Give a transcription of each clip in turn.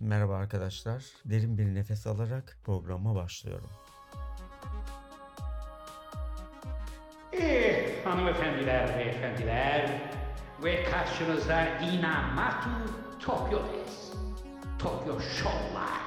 Merhaba arkadaşlar. Derin bir nefes alarak programa başlıyorum. Eh hanımefendiler, beyefendiler ve karşınızda Inamatu Tokyo des. Tokyo Show'lar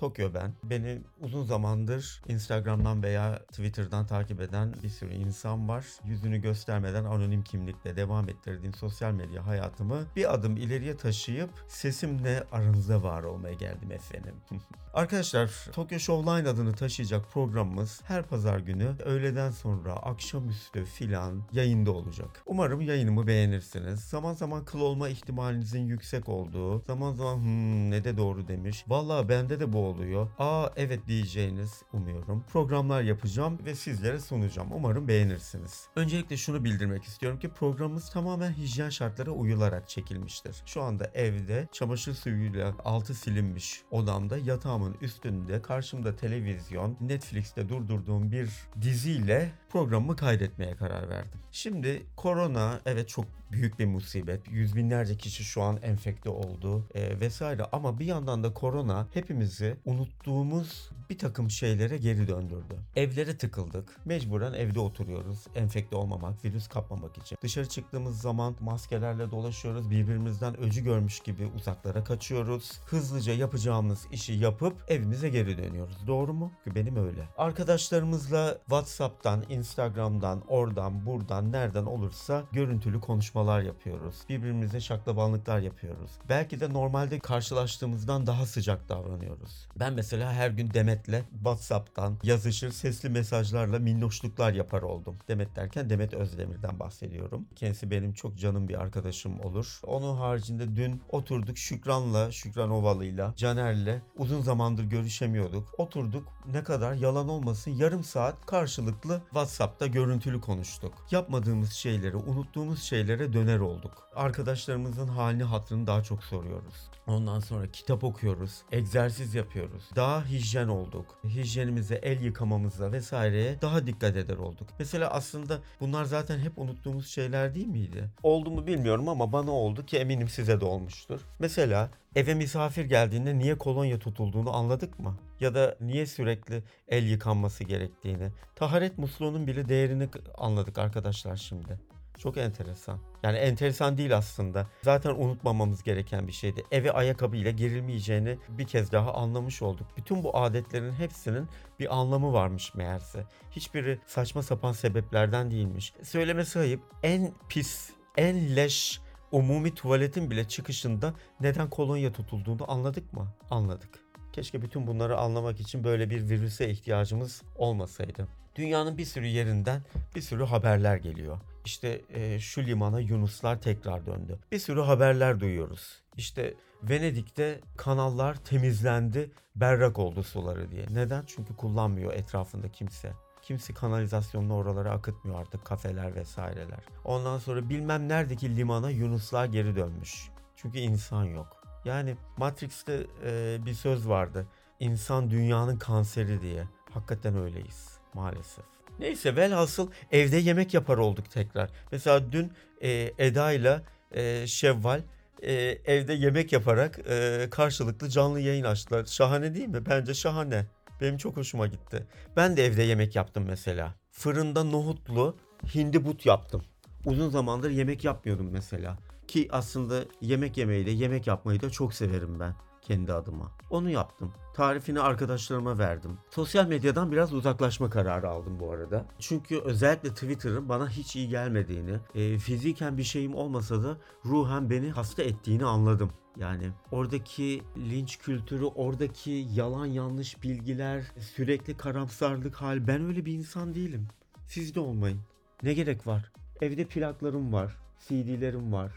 Tokyo ben. Beni uzun zamandır Instagram'dan veya Twitter'dan takip eden bir sürü insan var. Yüzünü göstermeden anonim kimlikle devam ettirdiğim sosyal medya hayatımı bir adım ileriye taşıyıp sesimle aranızda var olmaya geldim efendim. Arkadaşlar Tokyo Showline adını taşıyacak programımız her pazar günü öğleden sonra akşamüstü filan yayında olacak. Umarım yayınımı beğenirsiniz. Zaman zaman kıl olma ihtimalinizin yüksek olduğu, zaman zaman hmm, ne de doğru demiş. Vallahi bende de bu oluyor. Aa evet diyeceğiniz umuyorum. Programlar yapacağım ve sizlere sunacağım. Umarım beğenirsiniz. Öncelikle şunu bildirmek istiyorum ki programımız tamamen hijyen şartlara uyularak çekilmiştir. Şu anda evde çamaşır suyuyla altı silinmiş odamda yatağımın üstünde karşımda televizyon Netflix'te durdurduğum bir diziyle programımı kaydetmeye karar verdim. Şimdi korona evet çok büyük bir musibet. Yüz binlerce kişi şu an enfekte oldu e, vesaire ama bir yandan da korona hepimizi unuttuğumuz bir takım şeylere geri döndürdü. Evlere tıkıldık. Mecburen evde oturuyoruz. Enfekte olmamak, virüs kapmamak için. Dışarı çıktığımız zaman maskelerle dolaşıyoruz. Birbirimizden öcü görmüş gibi uzaklara kaçıyoruz. Hızlıca yapacağımız işi yapıp evimize geri dönüyoruz. Doğru mu? Benim öyle. Arkadaşlarımızla WhatsApp'tan, Instagram'dan, oradan, buradan, nereden olursa görüntülü konuşmalar yapıyoruz. Birbirimize şaklabanlıklar yapıyoruz. Belki de normalde karşılaştığımızdan daha sıcak davranıyoruz. Ben mesela her gün Demet'le WhatsApp'tan yazışır sesli mesajlarla minnoşluklar yapar oldum. Demet derken Demet Özdemir'den bahsediyorum. Kendisi benim çok canım bir arkadaşım olur. Onun haricinde dün oturduk Şükran'la, Şükran Ovalı'yla, Caner'le uzun zamandır görüşemiyorduk. Oturduk ne kadar yalan olmasın yarım saat karşılıklı WhatsApp'ta görüntülü konuştuk. Yapmadığımız şeyleri, unuttuğumuz şeylere döner olduk. Arkadaşlarımızın halini hatrını daha çok soruyoruz. Ondan sonra kitap okuyoruz, egzersiz yapıyoruz. Daha hijyen olduk. Hijyenimize, el yıkamamıza vesaireye daha dikkat eder olduk. Mesela aslında bunlar zaten hep unuttuğumuz şeyler değil miydi? Oldu mu bilmiyorum ama bana oldu ki eminim size de olmuştur. Mesela eve misafir geldiğinde niye kolonya tutulduğunu anladık mı? Ya da niye sürekli el yıkanması gerektiğini. Taharet musluğunun bile değerini anladık arkadaşlar şimdi. Çok enteresan. Yani enteresan değil aslında. Zaten unutmamamız gereken bir şeydi. Eve ayakkabıyla girilmeyeceğini bir kez daha anlamış olduk. Bütün bu adetlerin hepsinin bir anlamı varmış meğerse. Hiçbiri saçma sapan sebeplerden değilmiş. Söylemesi ayıp en pis, en leş umumi tuvaletin bile çıkışında neden kolonya tutulduğunu anladık mı? Anladık. Keşke bütün bunları anlamak için böyle bir virüse ihtiyacımız olmasaydı. Dünyanın bir sürü yerinden bir sürü haberler geliyor. İşte e, şu limana Yunuslar tekrar döndü. Bir sürü haberler duyuyoruz. İşte Venedik'te kanallar temizlendi, berrak oldu suları diye. Neden? Çünkü kullanmıyor etrafında kimse. Kimse kanalizasyonunu oralara akıtmıyor artık kafeler vesaireler. Ondan sonra bilmem neredeki limana Yunuslar geri dönmüş. Çünkü insan yok. Yani Matrix'te e, bir söz vardı. İnsan dünyanın kanseri diye. Hakikaten öyleyiz maalesef. Neyse velhasıl evde yemek yapar olduk tekrar. Mesela dün e, Eda ile e, Şevval e, evde yemek yaparak e, karşılıklı canlı yayın açtılar. Şahane değil mi? Bence şahane. Benim çok hoşuma gitti. Ben de evde yemek yaptım mesela. Fırında nohutlu hindi but yaptım. Uzun zamandır yemek yapmıyordum mesela. Ki aslında yemek yemeyi de yemek yapmayı da çok severim ben kendi adıma. Onu yaptım. Tarifini arkadaşlarıma verdim. Sosyal medyadan biraz uzaklaşma kararı aldım bu arada. Çünkü özellikle Twitter'ın bana hiç iyi gelmediğini, e, fiziken bir şeyim olmasa da ruhen beni hasta ettiğini anladım. Yani oradaki linç kültürü, oradaki yalan yanlış bilgiler, sürekli karamsarlık hal. Ben öyle bir insan değilim. Siz de olmayın. Ne gerek var? Evde plaklarım var, CD'lerim var,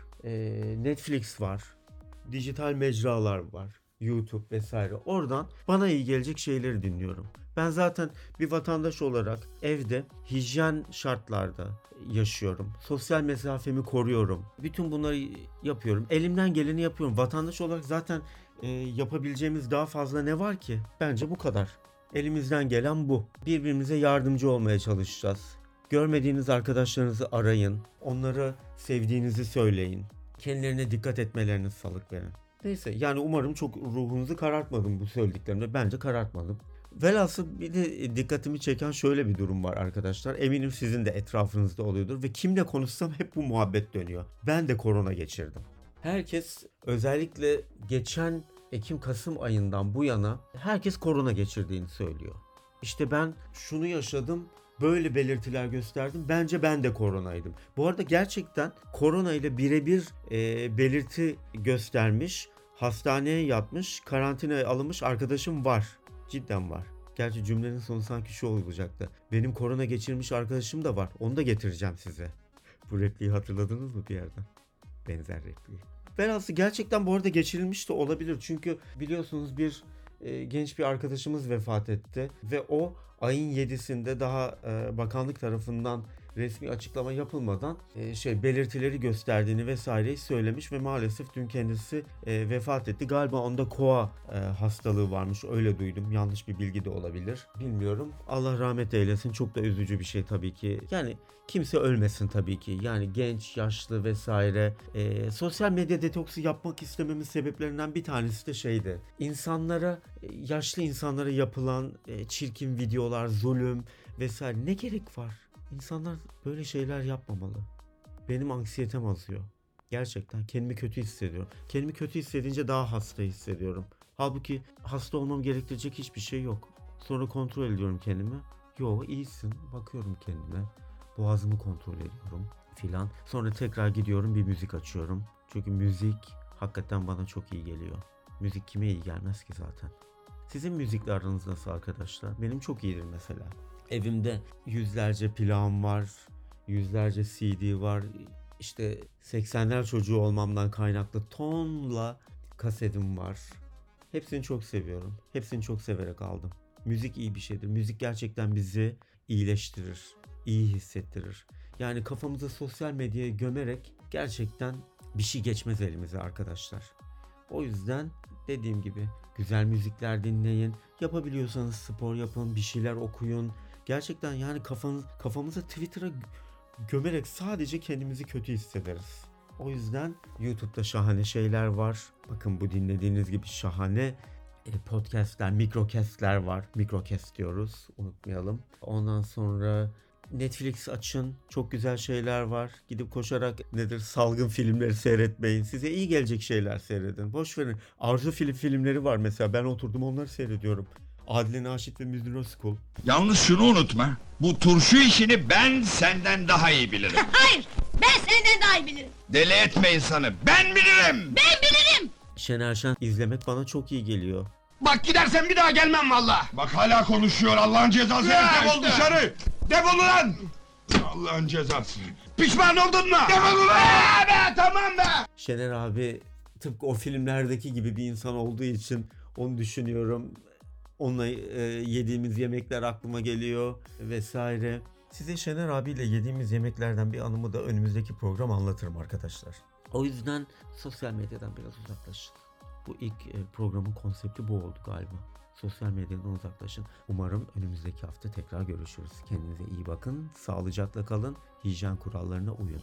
Netflix var, dijital mecralar var. YouTube vesaire. Oradan bana iyi gelecek şeyleri dinliyorum. Ben zaten bir vatandaş olarak evde hijyen şartlarda yaşıyorum. Sosyal mesafemi koruyorum. Bütün bunları yapıyorum. Elimden geleni yapıyorum. Vatandaş olarak zaten e, yapabileceğimiz daha fazla ne var ki? Bence bu kadar. Elimizden gelen bu. Birbirimize yardımcı olmaya çalışacağız. Görmediğiniz arkadaşlarınızı arayın. Onlara sevdiğinizi söyleyin. Kendilerine dikkat etmelerine salık verin. Neyse yani umarım çok ruhunuzu karartmadım bu söylediklerimle. Bence karartmadım. Velhasıl bir de dikkatimi çeken şöyle bir durum var arkadaşlar. Eminim sizin de etrafınızda oluyordur ve kimle konuşsam hep bu muhabbet dönüyor. Ben de korona geçirdim. Herkes özellikle geçen Ekim-Kasım ayından bu yana herkes korona geçirdiğini söylüyor. İşte ben şunu yaşadım, böyle belirtiler gösterdim. Bence ben de koronaydım. Bu arada gerçekten korona ile birebir e, belirti göstermiş, hastaneye yatmış, karantinaya alınmış arkadaşım var. Cidden var. Gerçi cümlenin sonu sanki şu olacaktı. Benim korona geçirmiş arkadaşım da var. Onu da getireceğim size. Bu repliği hatırladınız mı bir yerden? Benzer repliği. Velhasıl gerçekten bu arada geçirilmiş de olabilir. Çünkü biliyorsunuz bir e, genç bir arkadaşımız vefat etti. Ve o ayın 7'sinde daha e, bakanlık tarafından resmi açıklama yapılmadan e, şey belirtileri gösterdiğini vesaireyi söylemiş ve maalesef dün kendisi e, vefat etti. Galiba onda koa e, hastalığı varmış öyle duydum. Yanlış bir bilgi de olabilir. Bilmiyorum. Allah rahmet eylesin. Çok da üzücü bir şey tabii ki. Yani kimse ölmesin tabii ki. Yani genç, yaşlı vesaire. E, sosyal medya detoksu yapmak istememin sebeplerinden bir tanesi de şeydi. İnsanlara, e, yaşlı insanlara yapılan e, çirkin videolar, zulüm vesaire ne gerek var? İnsanlar böyle şeyler yapmamalı. Benim anksiyetem azıyor. Gerçekten kendimi kötü hissediyorum. Kendimi kötü hissedince daha hasta hissediyorum. Halbuki hasta olmam gerektirecek hiçbir şey yok. Sonra kontrol ediyorum kendimi. Yo iyisin. Bakıyorum kendime. Boğazımı kontrol ediyorum filan. Sonra tekrar gidiyorum bir müzik açıyorum. Çünkü müzik hakikaten bana çok iyi geliyor. Müzik kime iyi gelmez ki zaten. Sizin müzikle aranız nasıl arkadaşlar? Benim çok iyidir mesela. Evimde yüzlerce plağım var, yüzlerce CD var. İşte 80'ler çocuğu olmamdan kaynaklı tonla kasetim var. Hepsini çok seviyorum. Hepsini çok severek aldım. Müzik iyi bir şeydir. Müzik gerçekten bizi iyileştirir, iyi hissettirir. Yani kafamızı sosyal medyaya gömerek gerçekten bir şey geçmez elimize arkadaşlar. O yüzden dediğim gibi güzel müzikler dinleyin. Yapabiliyorsanız spor yapın, bir şeyler okuyun. Gerçekten yani kafanız, kafamızı Twitter'a gö- gömerek sadece kendimizi kötü hissederiz. O yüzden YouTube'da şahane şeyler var. Bakın bu dinlediğiniz gibi şahane e, podcastler, mikrocastler var. Mikrocast diyoruz, unutmayalım. Ondan sonra Netflix açın. Çok güzel şeyler var. Gidip koşarak nedir salgın filmleri seyretmeyin. Size iyi gelecek şeyler seyredin. Boş verin. Arzu film filmleri var mesela. Ben oturdum onları seyrediyorum. Adile Naşit ve Müdür Özkul. Yalnız şunu unutma. Bu turşu işini ben senden daha iyi bilirim. Hayır, ben senden daha iyi bilirim. Deli etme insanı. Ben bilirim. Ben bilirim. Şener Şen izlemek bana çok iyi geliyor. Bak gidersen bir daha gelmem valla. Bak hala konuşuyor Allah'ın cezası. Defol dışarı. Defol ulan. Allah'ın cezası. Pişman oldun mu? Defol ulan. be tamam be. Şener abi tıpkı o filmlerdeki gibi bir insan olduğu için onu düşünüyorum. Onunla e, yediğimiz yemekler aklıma geliyor vesaire. Size Şener abiyle yediğimiz yemeklerden bir anımı da önümüzdeki program anlatırım arkadaşlar. O yüzden sosyal medyadan biraz uzaklaşın. Bu ilk e, programın konsepti bu oldu galiba. Sosyal medyadan uzaklaşın. Umarım önümüzdeki hafta tekrar görüşürüz. Kendinize iyi bakın, sağlıcakla kalın, hijyen kurallarına uyun.